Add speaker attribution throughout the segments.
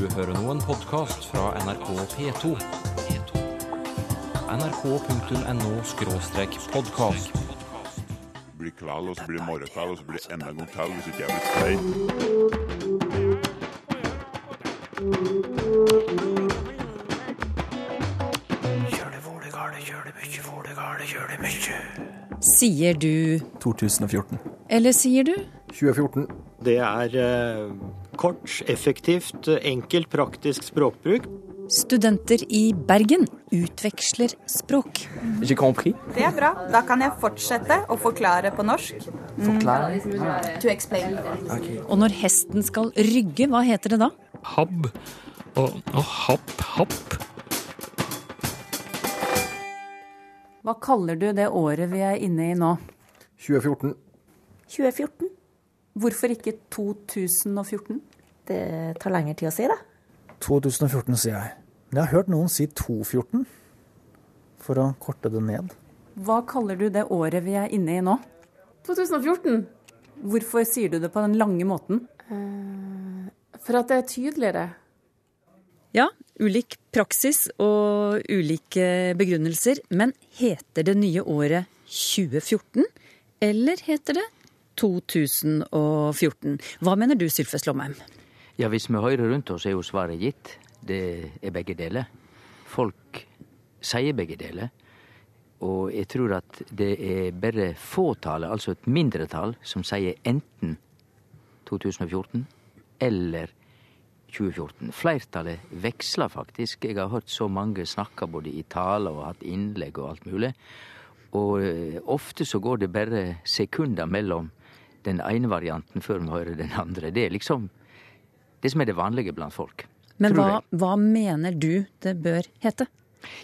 Speaker 1: Du hører nå en podkast fra NRK P2. nrk.no-podkast.
Speaker 2: blir kveld, og så blir det morgenkveld, og så blir det enda en gang til hvis ikke jeg blir stein.
Speaker 3: Sier du
Speaker 4: 2014.
Speaker 3: Eller sier du?
Speaker 4: 2014.
Speaker 5: Det er eh, kort, effektivt, enkelt, praktisk språkbruk.
Speaker 3: Studenter i Bergen utveksler språk.
Speaker 6: Det er bra. Da kan jeg fortsette å forklare på norsk.
Speaker 4: Forklar.
Speaker 6: To explain.
Speaker 3: Og når hesten skal rygge, hva heter det da?
Speaker 7: Habb og, og happ, happ.
Speaker 3: Hva kaller du det året vi er inne i nå?
Speaker 4: 2014.
Speaker 8: 2014.
Speaker 3: Hvorfor ikke 2014?
Speaker 8: Det tar lengre tid å si, da.
Speaker 4: 2014, sier jeg. Men jeg har hørt noen si 214, for å korte det ned.
Speaker 3: Hva kaller du det året vi er inne i nå?
Speaker 9: 2014.
Speaker 3: Hvorfor sier du det på den lange måten?
Speaker 9: For at det er tydeligere.
Speaker 3: Ja, ulik praksis og ulike begrunnelser, men heter det nye året 2014, eller heter det 2014? Hva mener du, Sylfe Lomheim?
Speaker 10: Ja, hvis vi hører rundt oss, er jo svaret gitt. Det er begge deler. Folk sier begge deler. Og jeg tror at det er bare fåtallet, altså et mindretall, som sier enten 2014 eller 2014. Flertallet veksler faktisk. Jeg har hørt så mange snakke både i taler og hatt innlegg og alt mulig. Og eh, ofte så går det bare sekunder mellom den ene varianten før vi hører den andre. Det er liksom det som er det vanlige blant folk.
Speaker 3: Men hva, hva mener du det bør hete?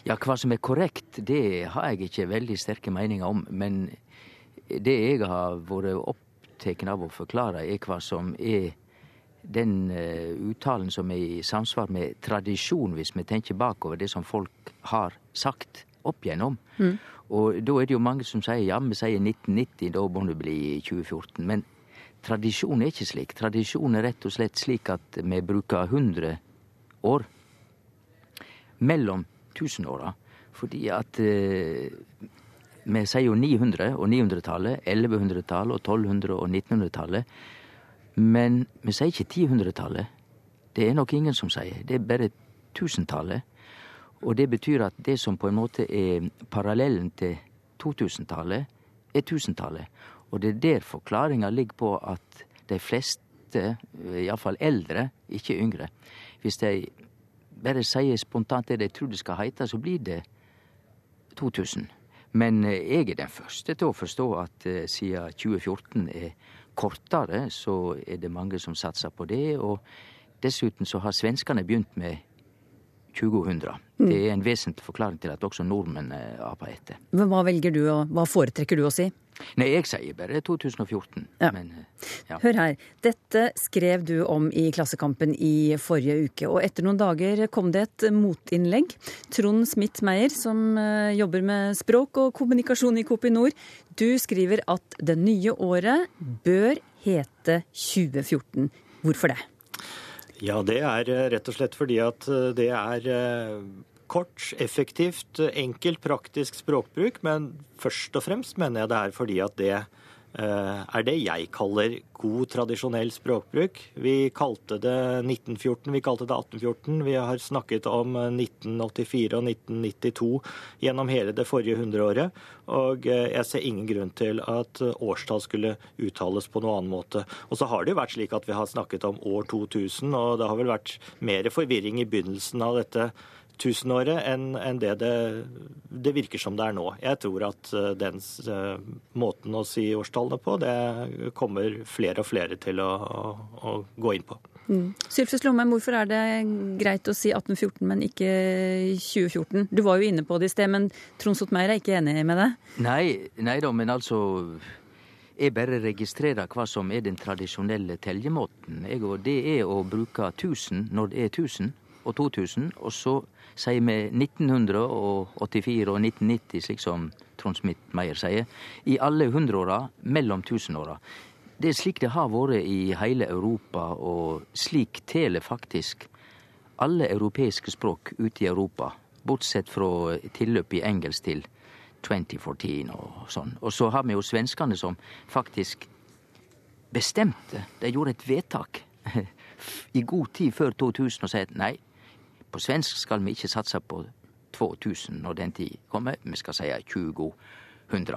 Speaker 10: Ja, hva som er korrekt, det har jeg ikke veldig sterke meninger om. Men det jeg har vært opptatt av å forklare, er hva som er den eh, uttalen som er i samsvar med tradisjon, hvis vi tenker bakover det som folk har sagt opp igjennom. Og da er det jo mange som sier ja, vi sier 1990, da må det bli 2014. Men tradisjon er ikke slik. Tradisjon er rett og slett slik at vi bruker 100 år mellom tusenåra. Fordi at eh, vi sier jo 900 og 900-tallet, 1100-tallet og 1200- og 1900-tallet. Men vi sier ikke 1000-tallet. Det er nok ingen som sier. Det er bare tusentallet. Og det betyr at det som på en måte er parallellen til 2000-tallet, er tusentallet. Og det er der forklaringa ligger på at de fleste, iallfall eldre, ikke yngre, hvis de bare sier spontant det de tror det skal heite, så blir det 2000. Men eh, jeg er den første til å forstå at eh, siden 2014 er kortere, så er det mange som satser på det. Og dessuten så har svenskene begynt med 2000. Det er en vesentlig forklaring til at også nordmenn eh, aper etter.
Speaker 3: Men Hva velger du, og hva foretrekker du å si?
Speaker 10: Nei, jeg sier bare 2014.
Speaker 3: Ja.
Speaker 10: Men eh, ja.
Speaker 3: Hør her. Dette skrev du om i Klassekampen i forrige uke, og etter noen dager kom det et motinnlegg. Trond Smith Meyer, som eh, jobber med språk og kommunikasjon i Kopinor, du skriver at det nye året bør hete 2014. Hvorfor det?
Speaker 5: Ja, det er eh, rett og slett fordi at det er kort, effektivt, eh, enkelt, praktisk språkbruk. Men først og fremst mener jeg det er fordi at det eh, er det jeg kaller god, tradisjonell språkbruk. Vi kalte det 1914, vi kalte det 1814. Vi har snakket om eh, 1984 og 1992 gjennom hele det forrige hundreåret. Og eh, jeg ser ingen grunn til at eh, årstall skulle uttales på noen annen måte. Og så har det jo vært slik at vi har snakket om år 2000, og det har vel vært mer forvirring i begynnelsen av dette tusenåret enn en det, det det virker som det er nå. Jeg tror at eh, den eh, måten å si årstallene på, det kommer flere og flere til å, å, å gå inn på.
Speaker 3: Sylfes Lomheim, hvorfor er det greit å si 1814, men ikke 2014? Du var jo inne på det i sted, men Trond Sotmeir er ikke enig med deg?
Speaker 10: Nei, nei da, men altså Jeg bare registrerer hva som er den tradisjonelle teljemåten. Jeg, og det er å bruke 1000 når det er 1000 og 2000, og så sier vi 1984 og 1990, slik som Trond Smith-Meyer sier, i alle hundreåra mellom tusenåra. Det er slik det har vært i hele Europa, og slik teller faktisk alle europeiske språk ute i Europa, bortsett fra tilløp i engelsk til 2014 og sånn. Og så har vi jo svenskene som faktisk bestemte. De gjorde et vedtak i god tid før 2000 og sa at nei, på svensk skal vi ikke satse på 2000 når den tid kommer, vi skal si 2000.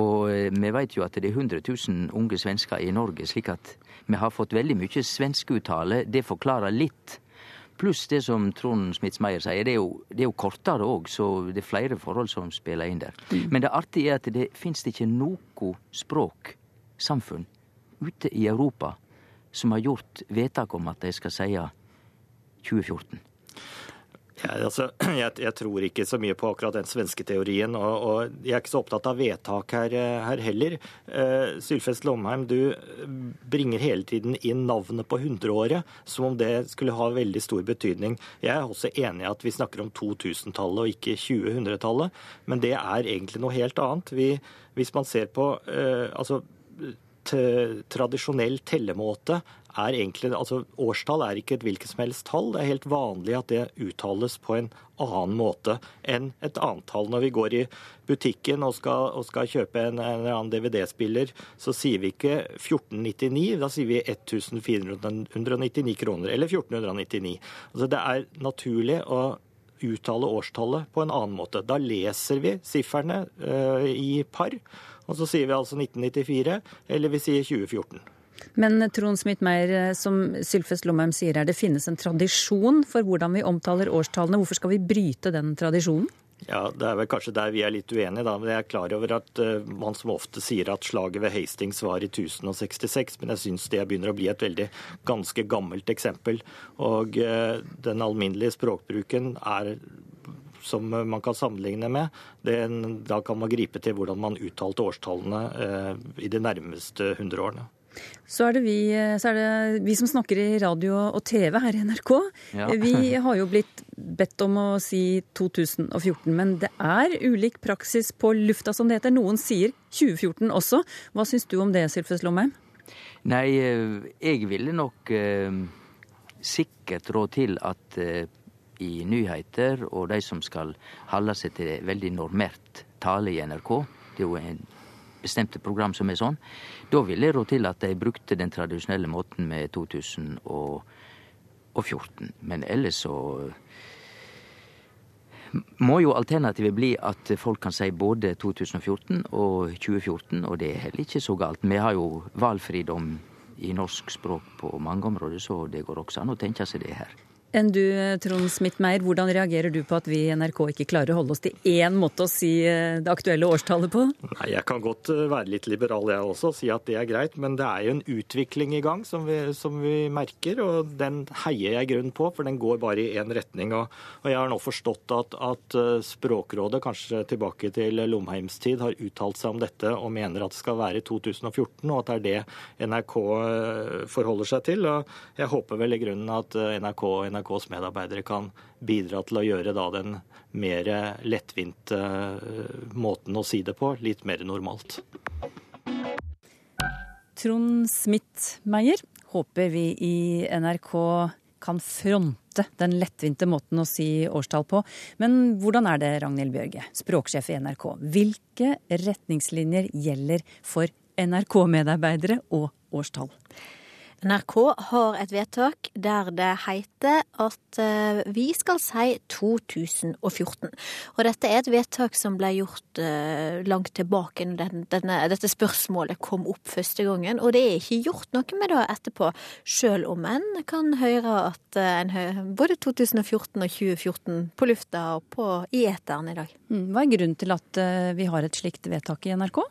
Speaker 10: Og eh, vi veit jo at det er 100 000 unge svensker i Norge, slik at vi har fått veldig mye svenskuttale. Det forklarer litt. Pluss det som Trond Smitsmeier sier, det er jo, det er jo kortere òg, så det er flere forhold som spiller inn der. Men det artige er at det fins ikke noe språksamfunn ute i Europa som har gjort vedtak om at de skal si 2014.
Speaker 5: Ja, altså, jeg, jeg, tror ikke så mye på akkurat den svenske teorien, og, og jeg er ikke så opptatt av vedtak her, her heller. Uh, Sylfest Lomheim, du bringer hele tiden inn navnet på hundreåret, som om det skulle ha veldig stor betydning. Jeg er også enig i at vi snakker om 2000-tallet og ikke 2000-tallet, men det er egentlig noe helt annet. Vi, hvis man ser på uh, altså tradisjonell tellemåte er egentlig Altså årstall er ikke et hvilket som helst tall. Det er helt vanlig at det uttales på en annen måte enn et annet tall. Når vi går i butikken og skal, og skal kjøpe en, en eller annen DVD-spiller, så sier vi ikke 1499, da sier vi 1499 kroner. Eller 1499. Altså det er naturlig å uttale årstallet på en annen måte. Da leser vi sifferne uh, i par. Og så sier vi altså 1994, eller vi sier 2014.
Speaker 3: Men Trond Smith-Meyer, som Sylfest Lomheim sier her, det finnes en tradisjon for hvordan vi omtaler årstallene. Hvorfor skal vi bryte den tradisjonen?
Speaker 5: Ja, Det er vel kanskje der vi er litt uenige. da, men Jeg er klar over at uh, man som ofte sier at slaget ved Hastings var i 1066, men jeg syns det begynner å bli et veldig ganske gammelt eksempel. Og uh, den alminnelige språkbruken er som man kan sammenligne med. Det, da kan man gripe til hvordan man uttalte årstallene uh, i de nærmeste hundre årene.
Speaker 3: Så er, vi, så er, det vi, som snakker i radio og TV her i NRK. Ja. Vi har jo blitt bedt om å si 2014, men det er ulik praksis på lufta, som det heter. Noen sier 2014 også. Hva syns du om det, Sylfes Lomheim?
Speaker 10: Nei, eh, jeg ville nok eh, sikkert rå til at eh, i nyheter og de som skal holde seg til veldig normert tale i NRK Det er jo en bestemte program som er sånn. Da ville jeg rå til at de brukte den tradisjonelle måten med 2014. Men ellers så må jo alternativet bli at folk kan si både 2014 og 2014, og det er heller ikke så galt. Vi har jo valgfridom i norsk språk på mange områder, så det går også an å tenke seg det her
Speaker 3: enn du, Trond Smith-Meyer. Hvordan reagerer du på at vi i NRK ikke klarer å holde oss til én måte å si eh, det aktuelle årstallet på?
Speaker 5: Nei, Jeg kan godt eh, være litt liberal jeg også, og si at det er greit. Men det er jo en utvikling i gang som vi, som vi merker, og den heier jeg grunn på. For den går bare i én retning. Og, og, jeg har nå forstått at, at, eh, Språkrådet, kanskje tilbake til Lomheims tid, har uttalt seg om dette og mener at det skal være i 2014, og at det er det NRK forholder seg til. Og jeg håper vel i grunnen at NRK og NRK NRKs medarbeidere kan bidra til å gjøre da den mer lettvinte eh, måten å si det på litt mer normalt.
Speaker 3: Trond Smith-Meyer, håper vi i NRK kan fronte den lettvinte måten å si årstall på. Men hvordan er det, Ragnhild Bjørge, språksjef i NRK? Hvilke retningslinjer gjelder for NRK-medarbeidere og årstall?
Speaker 11: NRK har et vedtak der det heter at eh, vi skal si 2014. Og dette er et vedtak som ble gjort eh, langt tilbake når dette spørsmålet kom opp første gangen. Og det er ikke gjort noe med det etterpå, sjøl om en kan høre at eh, en hører både 2014 og 2014 på lufta og på, i eteren i dag.
Speaker 3: Mm, hva er grunnen til at vi har et slikt vedtak i NRK?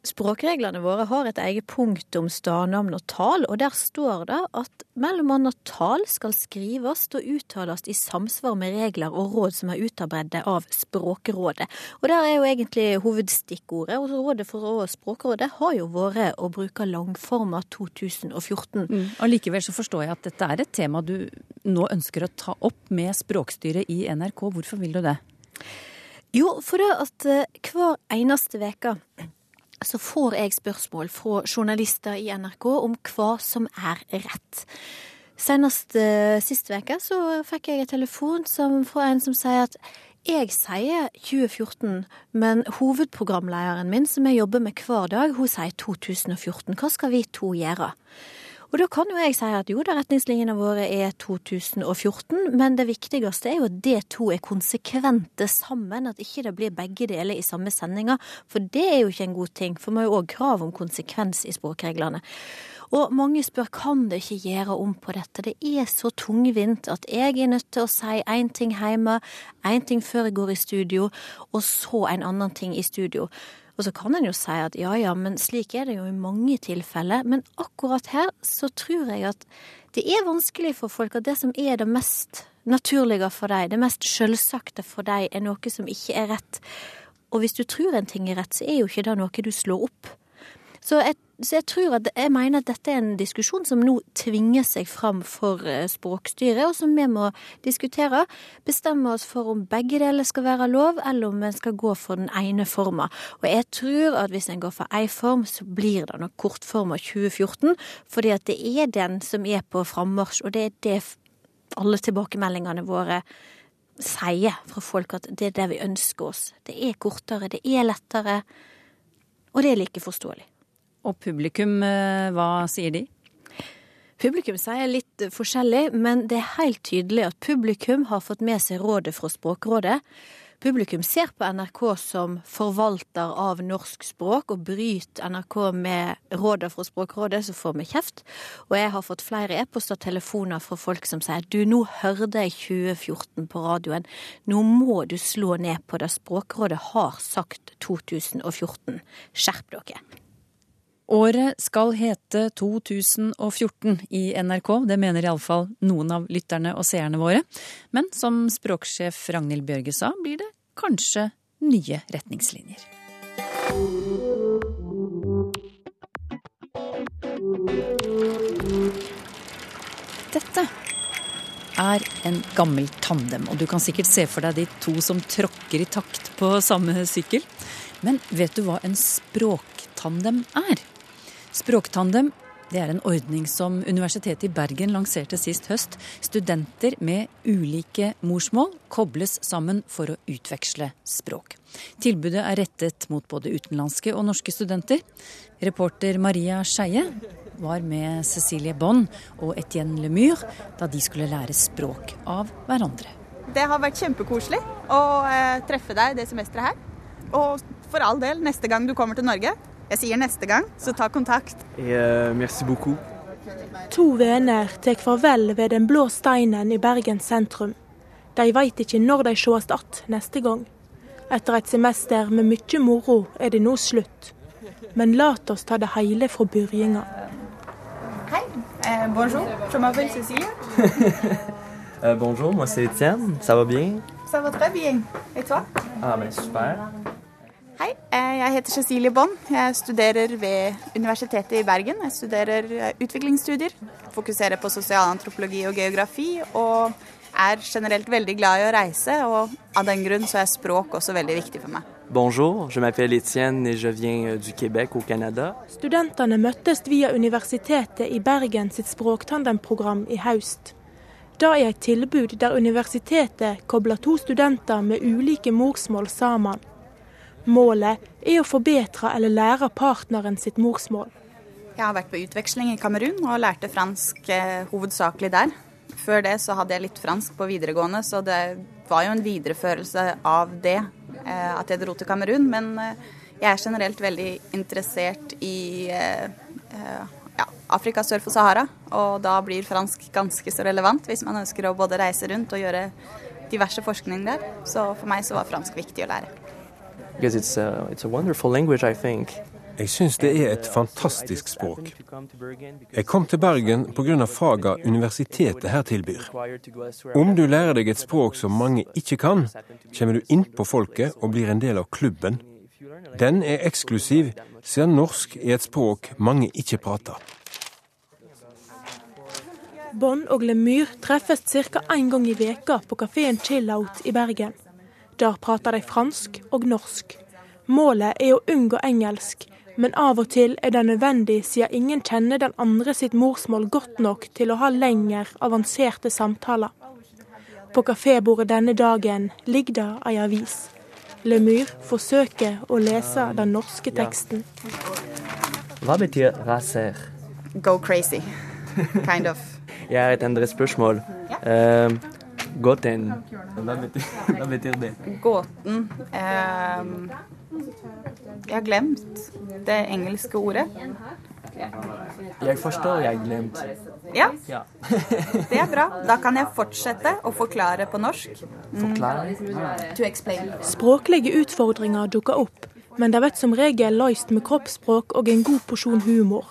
Speaker 11: Språkreglene våre har et eget punkt om stadnavn og tall, og der står det at mellom tall skal skrives og uttales i samsvar med regler og råd som er utarbeidet av Språkrådet. Og der er jo egentlig hovedstikkordet, og Rådet for Språkrådet har jo vært å bruke langforma 2014. Mm.
Speaker 3: Allikevel så forstår jeg at dette er et tema du nå ønsker å ta opp med språkstyret i NRK. Hvorfor vil du det?
Speaker 11: Jo, for det at eh, hver eneste uke så får jeg spørsmål fra journalister i NRK om hva som er rett. Senest uh, sist uke så fikk jeg en telefon som, fra en som sier at jeg sier 2014, men hovedprogramlederen min, som jeg jobber med hver dag, hun sier 2014. Hva skal vi to gjøre? Og da kan jo jeg si at jo da, retningslinjene våre er 2014, men det viktigste er jo at det to er konsekvente sammen, at ikke det blir begge deler i samme sendinga, for det er jo ikke en god ting, for vi har jo òg krav om konsekvens i språkreglene. Og mange spør kan det ikke gjøre om på dette, det er så tungvint at jeg er nødt til å si én ting hjemme, én ting før jeg går i studio, og så en annen ting i studio. Og så kan en jo si at ja ja, men slik er det jo i mange tilfeller. Men akkurat her så tror jeg at det er vanskelig for folk at det som er det mest naturlige for deg, det mest selvsagte for deg, er noe som ikke er rett. Og hvis du tror en ting er rett, så er jo ikke det noe du slår opp. Så jeg, så jeg tror at jeg mener at dette er en diskusjon som nå tvinger seg fram for eh, Språkstyret, og som vi må diskutere. Bestemme oss for om begge deler skal være lov, eller om en skal gå for den ene forma. Og jeg tror at hvis en går for ei form, så blir det nok kortforma 2014, fordi at det er den som er på frammarsj, og det er det alle tilbakemeldingene våre sier fra folk at det er det vi ønsker oss. Det er kortere, det er lettere, og det er like forståelig.
Speaker 3: Og publikum, eh, hva sier de?
Speaker 11: Publikum sier litt forskjellig, men det er helt tydelig at publikum har fått med seg rådet fra Språkrådet. Publikum ser på NRK som forvalter av norsk språk, og bryter NRK med rådet fra Språkrådet, så får vi kjeft. Og jeg har fått flere e-poster og telefoner fra folk som sier du, nå hørte jeg 2014 på radioen, nå må du slå ned på det. Språkrådet har sagt 2014. Skjerp dere.
Speaker 3: Året skal hete 2014 i NRK, det mener iallfall noen av lytterne og seerne våre. Men som språksjef Ragnhild Bjørge sa, blir det kanskje nye retningslinjer. Dette er en gammel tandem, og du kan sikkert se for deg de to som tråkker i takt på samme sykkel. Men vet du hva en språktandem er? Språktandem det er en ordning som Universitetet i Bergen lanserte sist høst. Studenter med ulike morsmål kobles sammen for å utveksle språk. Tilbudet er rettet mot både utenlandske og norske studenter. Reporter Maria Skeie var med Cecilie Bonn og Etienne Lemur da de skulle lære språk av hverandre.
Speaker 6: Det har vært kjempekoselig å eh, treffe deg det semesteret her. Og for all del, neste gang du kommer til Norge, jeg sier neste gang, så ta kontakt.
Speaker 12: Eh, merci beaucoup.
Speaker 13: To venner tar farvel ved Den blå steinen i Bergen sentrum. De veit ikke når de sees igjen neste gang. Etter et semester med mye moro er det nå slutt. Men lat oss ta det hele fra begynnelsen.
Speaker 6: Hei. Eh, bonjour. Je m'appelle Cécile.
Speaker 12: euh, bonjour, moi c'est Étienne. Ça va bien?
Speaker 6: Ça va très bien. Et toi?
Speaker 12: Ah, ben super.
Speaker 6: Hei, eh, jeg heter Cecilie Bonn. Jeg studerer ved Universitetet i Bergen. Jeg studerer eh, utviklingsstudier. Fokuserer på sosialantropologi og geografi. Og er generelt veldig glad i å reise, og av den grunn så er språk også veldig viktig for meg.
Speaker 12: Bonjour, je m'appelle Etienne et je viens euh, du Québec au Canada.
Speaker 13: Studentene møttes via Universitetet i Bergen sitt språktandemprogram i høst. Det er et tilbud der universitetet kobler to studenter med ulike morsmål sammen. Målet er å forbedre eller lære partneren sitt morsmål.
Speaker 6: Jeg har vært på utveksling i Kamerun og lærte fransk eh, hovedsakelig der. Før det så hadde jeg litt fransk på videregående, så det var jo en videreførelse av det eh, at jeg dro til Kamerun. Men eh, jeg er generelt veldig interessert i ja, Afrika sør for Sahara, og da blir fransk ganske så relevant hvis man ønsker å både reise rundt og gjøre diverse forskning der. Så for meg så var fransk viktig å lære.
Speaker 12: Because it's a, it's a language,
Speaker 14: Jeg syns det er et fantastisk språk. Jeg kom til Bergen pga. faga universitetet her tilbyr. Om du lærer deg et språk som mange ikke kan, kommer du inn på folket og blir en del av klubben. Den er eksklusiv, siden norsk er et språk mange ikke prater.
Speaker 13: Bonn og Lemyr treffes ca. én gang i veka på kafeen Chillout i Bergen. Der prater de fransk og norsk. Målet er å unngå engelsk, Men av og til er det nødvendig siden ingen kjenner den andre sitt morsmål godt nok til å ha lenger avanserte samtaler. På kafébordet denne dagen ligger det ei avis. Lemur forsøker å lese den norske teksten.
Speaker 12: Hva betyr raser?
Speaker 6: Go crazy, kind of.
Speaker 12: Jeg har et endret spørsmål. Uh, Gåten, hva betyr, hva betyr det?
Speaker 6: Gåten eh, Jeg har glemt det engelske ordet.
Speaker 12: Jeg forstår, jeg har glemt.
Speaker 6: Ja, det er bra. Da kan jeg fortsette å forklare på norsk.
Speaker 12: Forklare?
Speaker 6: To.
Speaker 13: Språklige utfordringer dukker opp, men det blir som regel løst med kroppsspråk og en god porsjon humor.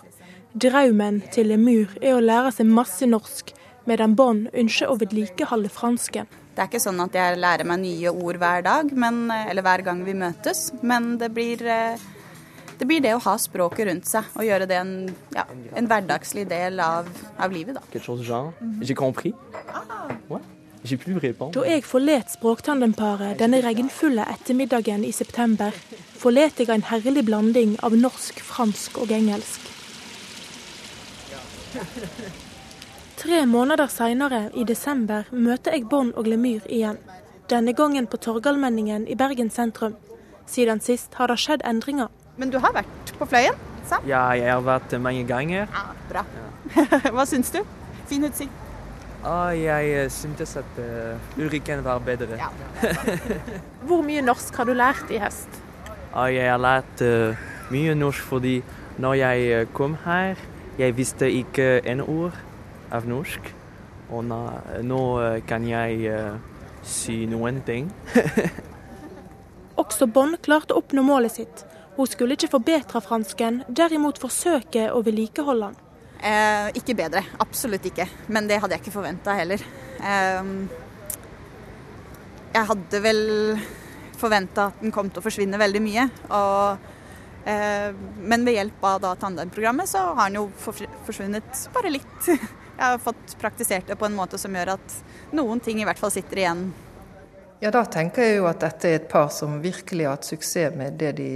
Speaker 13: Drømmen til Lemur er å lære seg masse norsk, medan Bonn ønsker å vedlikeholde fransken.
Speaker 6: Det er ikke sånn at jeg lærer meg nye ord hver dag, men, eller hver gang vi møtes, men det blir, det blir det å ha språket rundt seg og gjøre det en, ja, en hverdagslig del av, av livet. Da.
Speaker 13: Da jeg forlot Språktandemparet denne regnfulle ettermiddagen i september, forlot jeg en herlig blanding av norsk, fransk og engelsk. Tre måneder seinere, i desember, møter jeg Bånd og Lemyr igjen. Denne gangen på Torgallmenningen i Bergen sentrum. Siden sist har det skjedd endringer.
Speaker 6: Men du har vært på Fløyen? sant?
Speaker 12: Ja, jeg har vært mange ganger.
Speaker 6: Ja, bra. Hva syns du? Fin utsikt.
Speaker 12: Ah, jeg eh, syntes at uh, Ulriken var bedre.
Speaker 9: Hvor mye norsk har du lært i høst?
Speaker 12: Ah, jeg har lært uh, mye norsk fordi når jeg eh, kom her, jeg visste ikke en ord av norsk. Og nå, nå eh, kan jeg uh, si noen ting.
Speaker 13: Også Bonn klarte å oppnå målet sitt. Hun skulle ikke forbedre fransken, derimot forsøke å vedlikeholde den.
Speaker 6: Eh, ikke bedre, absolutt ikke. Men det hadde jeg ikke forventa heller. Eh, jeg hadde vel forventa at den kom til å forsvinne veldig mye. Og, eh, men ved hjelp av da tandemprogrammet så har den jo forsvunnet bare litt. Jeg har fått praktisert det på en måte som gjør at noen ting i hvert fall sitter igjen.
Speaker 15: Ja, da tenker jeg jo at dette er et par som virkelig har hatt suksess med det, de,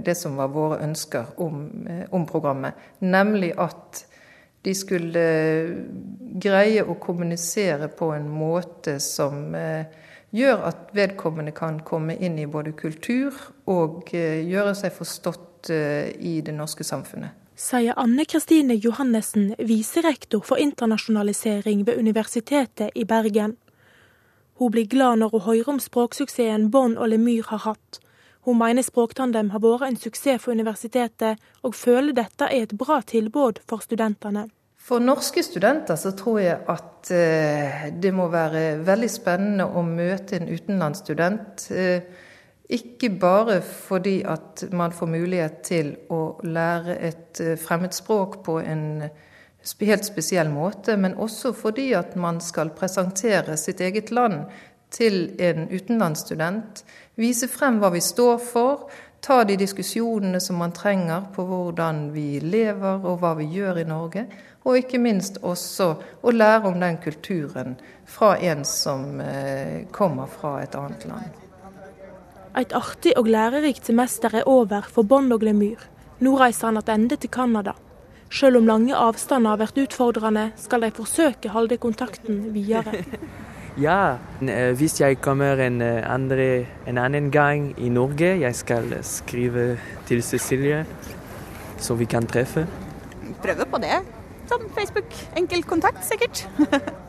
Speaker 15: det som var våre ønsker om, om, programmet. Nemlig at de skulle greie å kommunisere på en måte som gjør at vedkommende kan komme inn i både kultur og gjøre seg forstått i det norske samfunnet
Speaker 13: sier Anne Kristine Johannessen, viserektor for internasjonalisering ved Universitetet i Bergen. Hun blir glad når hun hører om språksuksessen Bonn og Lemyr har hatt. Hun mener Språktandem har vært en suksess for universitetet, og føler dette er et bra tilbud for studentene.
Speaker 15: For norske studenter så tror jeg at det må være veldig spennende å møte en utenlandsstudent. Ikke bare fordi at man får mulighet til å lære et fremmedspråk på en helt spesiell måte, men også fordi at man skal presentere sitt eget land til en utenlandsstudent. Vise frem hva vi står for, ta de diskusjonene som man trenger på hvordan vi lever og hva vi gjør i Norge. Og ikke minst også å lære om den kulturen fra en som kommer fra et annet land.
Speaker 13: Et artig og lærerikt semester er over for Bond og Lemyr. Nå reiser han tilbake til Canada. Selv om lange avstander har vært utfordrende, skal de forsøke å holde kontakten videre.
Speaker 12: Ja, hvis jeg kommer en, andre, en annen gang i Norge, jeg skal skrive til Cecilie, så vi kan treffe.
Speaker 6: Prøve på det. Sånn Facebook. Enkel kontakt, sikkert.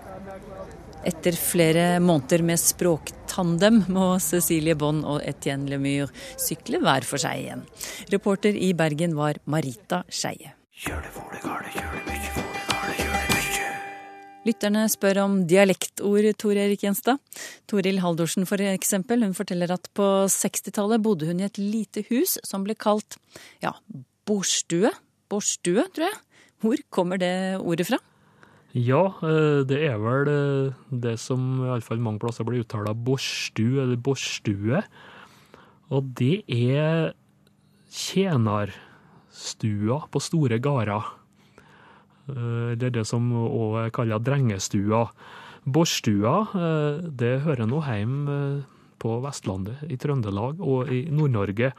Speaker 3: Etter flere måneder med språktandem må Cecilie Bonn og Etienne Lemur sykle hver for seg igjen. Reporter i Bergen var Marita Skeie. Lytterne spør om dialektord, Tor Erik Gjenstad. Toril Haldorsen for eksempel, hun forteller at på 60-tallet bodde hun i et lite hus som ble kalt ja, bordstue. Borstue, tror jeg. Hvor kommer det ordet fra?
Speaker 7: Ja, det er vel det som iallfall mange plasser blir uttalt borstu eller borstue. Og det er tjenerstua på store gårder. Det er det som òg er kalla drengestua. Borstua, det hører nå hjemme på Vestlandet, i Trøndelag og i Nord-Norge.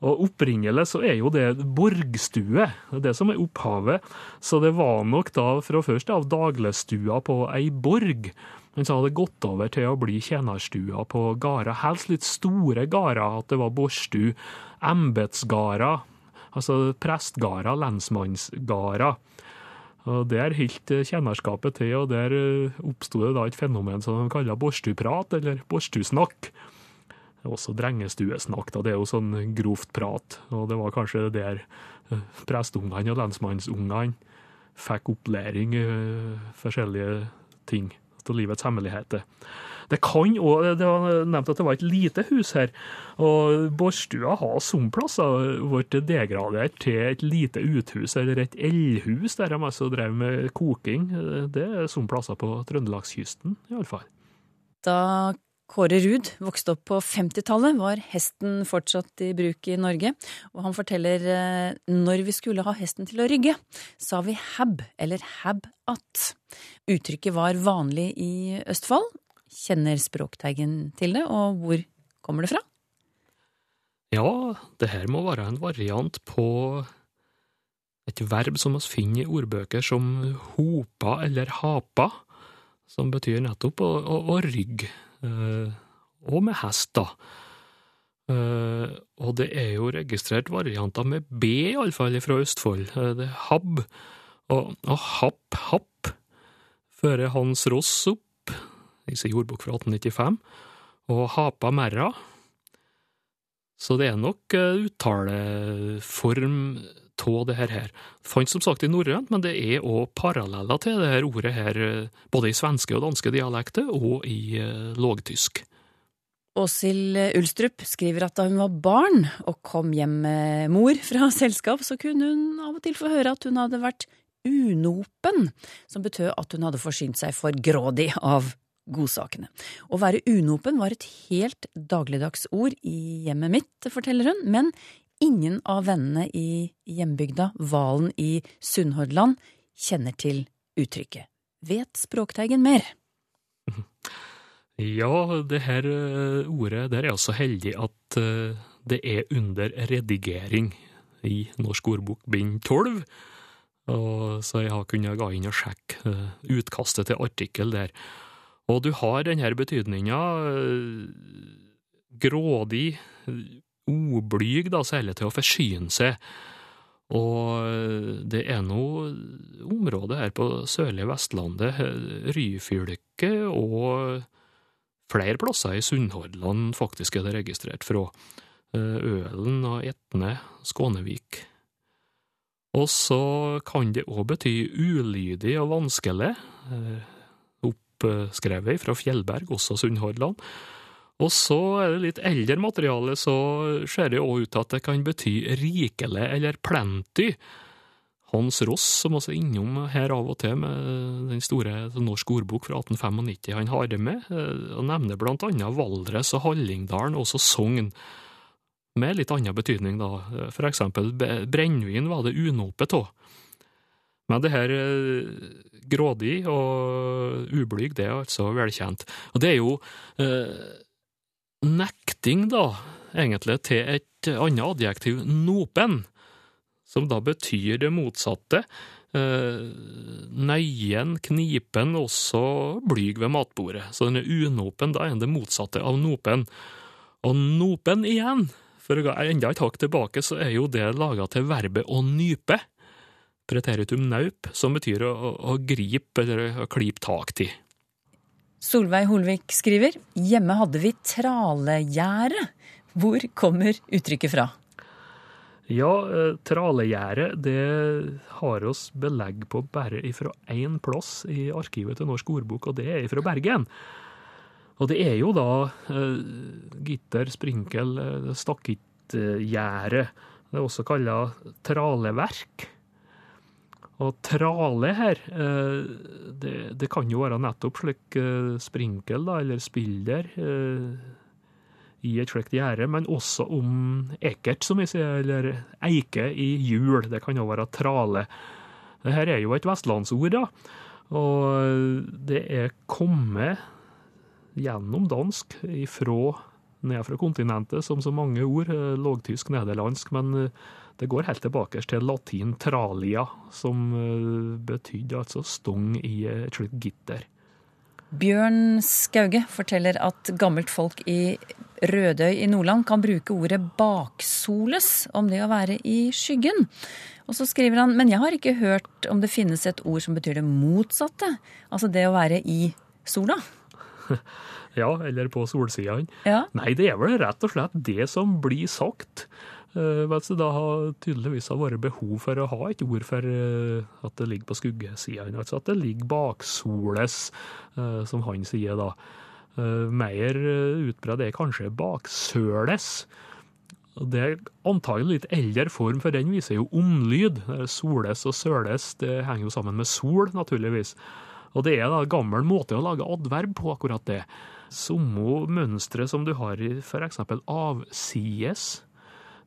Speaker 7: Og opprinnelig så er jo det borgstue, det som er opphavet. Så det var nok da fra først av dagligstua på ei borg. Men så hadde det gått over til å bli tjenerstua på gårder, helst litt store gårder. At det var borstu, embetsgårder, altså prestgårder, lensmannsgårder. Og Der holdt tjenerskapet til, og der oppsto det da et fenomen som de kaller borstuprat, eller borstusnakk. Også drengestuesnakk. Det er jo sånn grovt prat. Og det var kanskje der prestungene og lensmannsungene fikk opplæring i forskjellige ting av livets hemmeligheter. Det kan òg Det var nevnt at det var et lite hus her. Og Bårdstua har som plasser blitt degradert til et lite uthus, eller et eldhus, der de altså drev med koking. Det er som plasser på trøndelagskysten, iallfall.
Speaker 3: Da Kåre Ruud vokste opp på 50-tallet, var hesten fortsatt i bruk i Norge. Og han forteller eh, når vi skulle ha hesten til å rygge, sa vi hab eller hab-at. Uttrykket var vanlig i Østfold. Kjenner Språkteigen til det, og hvor kommer det fra?
Speaker 7: Ja, det her må være en variant på et verb som vi finner i ordbøker som hopa eller hapa, som betyr nettopp å, å, å rygge. Eh, og med hest, da. Eh, og det er jo registrert varianter med B, iallfall fra Østfold. Eh, det er hab og, og happ, happ fører Hans Ross opp, sin jordbok fra 1895, og hapa merra. Så det er nok uttaleform av det her. Fantes som sagt i norrønt, men det er òg paralleller til det her ordet her, både i svenske og danske dialekter, og i eh, lågtysk.
Speaker 3: Åshild Ulstrup skriver at da hun var barn og kom hjem med mor fra selskap, så kunne hun av og til få høre at hun hadde vært unopen, som betød at hun hadde forsynt seg for grådig av godsakene. Å være unopen var et helt dagligdags ord i hjemmet mitt, forteller hun, men ingen av vennene i hjembygda, Valen i Sunnhordland, kjenner til uttrykket. Vet Språkteigen mer?
Speaker 7: Ja, det her eh, ordet der er jeg så heldig at eh, det er under redigering i Norsk ordbok bind 12. Så jeg har kunnet gå inn og sjekke eh, utkastet til artikkel der. Og du har denne betydninga grådig, oblyg, da, særlig til å forsyne seg. Og det er noe området her på sørlige Vestlandet, Ryfylke og flere plasser i Sunnhordland faktisk er det registrert fra. Ølen og Etne, Skånevik. Og så kan det òg bety ulydig og vanskelig, oppskrevet fra Fjellberg, også Sunnhordland. Og så er det litt eldre materiale, så ser det òg ut til at det kan bety rikelig eller plenty. Hans Ross, som også er innom her av og til med den store norsk ordbok fra 1895, han har det med, og nevner blant annet Valdres og Hallingdalen, også Sogn, med litt annen betydning, da. For eksempel brennevin var det unåpet av. Men det her grådig og ublyg, det er altså velkjent. Og det er jo eh, nekting, da, egentlig, til et annet adjektiv, nopen, som da betyr det motsatte. Eh, Neien, knipen, også blyg ved matbordet. Så den er unopen, da er den det motsatte av nopen. Og nopen igjen, for å gå enda et hakk tilbake, så er jo det laga til verbet å nype. Preteritum naup, som betyr å, å, å gripe eller å klype tak til.
Speaker 3: Solveig Holvik skriver hjemme hadde vi tralegjerde. Hvor kommer uttrykket fra?
Speaker 7: Ja, tralegjerde det har oss belegg på bare ifra én plass i arkivet til Norsk ordbok, og det er ifra Bergen. Og det er jo da eh, gitter, sprinkel, stakittgjerde. Det er også kalla traleverk. Og trale her, det, det, kan jo være nettopp slik sprinkel, da, eller spilder, i et slikt gjerde, men også om ekert, som vi sier, eller eike i hjul. Det kan jo være trale. Dette er jo et vestlandsord, da, og det er kommet gjennom dansk ifra ned fra kontinentet, som så mange ord. eh, Lågtysk, nederlandsk. Men eh, det går helt tilbake til latin tralia, som eh, betydde altså stong i et slikt gitter.
Speaker 3: Bjørn Skauge forteller at gammelt folk i Rødøy i Nordland kan bruke ordet baksoles om det å være i skyggen. Og så skriver han men jeg har ikke hørt om det finnes et ord som betyr det motsatte. Altså det å være i sola.
Speaker 7: Ja, eller på solsidene.
Speaker 3: Ja.
Speaker 7: Nei, det er vel rett og slett det som blir sagt. Uh, det da har tydeligvis vært behov for å ha et ord for eh, at det ligger på skuggesidene. Altså at det ligger baksoles, eh, som han sier da. Eh, mer utbredt er kanskje baksøles. Det er antagelig litt eldre form, for den viser jo omlyd. Eh, Soles og søles det henger jo sammen med sol, naturligvis. Og det er da gammel måte å lage adverb på, akkurat det. Samme mønstre som du har i f.eks. avsides, eh,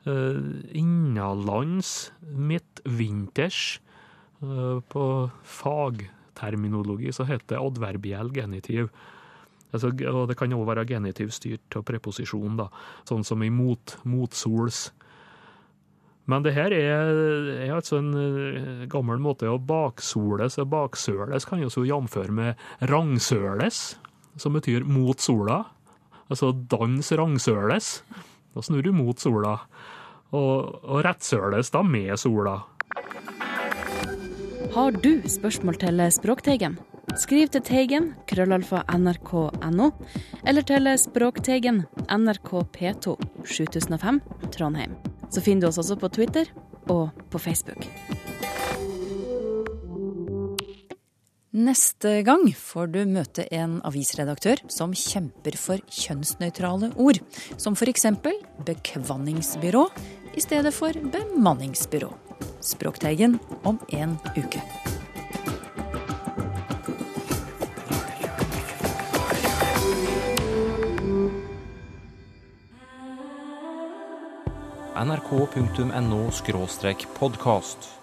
Speaker 7: innenlands, midtvinters. Eh, På fagterminologi så heter det adverbiell genitiv. Altså, og det kan òg være genitivstyrt av preposisjon, da, sånn som i mot, motsols. Men det her er, er altså en eh, gammel måte å baksoles og baksøles kan jo så jamføre med rangsøles, som betyr mot sola. Altså dans rangsøles. Da snur du mot sola. Og, og rettsøles da med sola.
Speaker 16: Har du spørsmål til Språkteigen? Skriv til Teigen, krøllalfa nrk.no, eller til Språkteigen, NRK P2, 7005, Trondheim. Så finner du oss også på Twitter og på Facebook.
Speaker 3: Neste gang får du møte en avisredaktør som kjemper for kjønnsnøytrale ord, som f.eks. bekvanningsbyrå i stedet for bemanningsbyrå. Språkteigen om en uke.
Speaker 1: nrk.no podkast.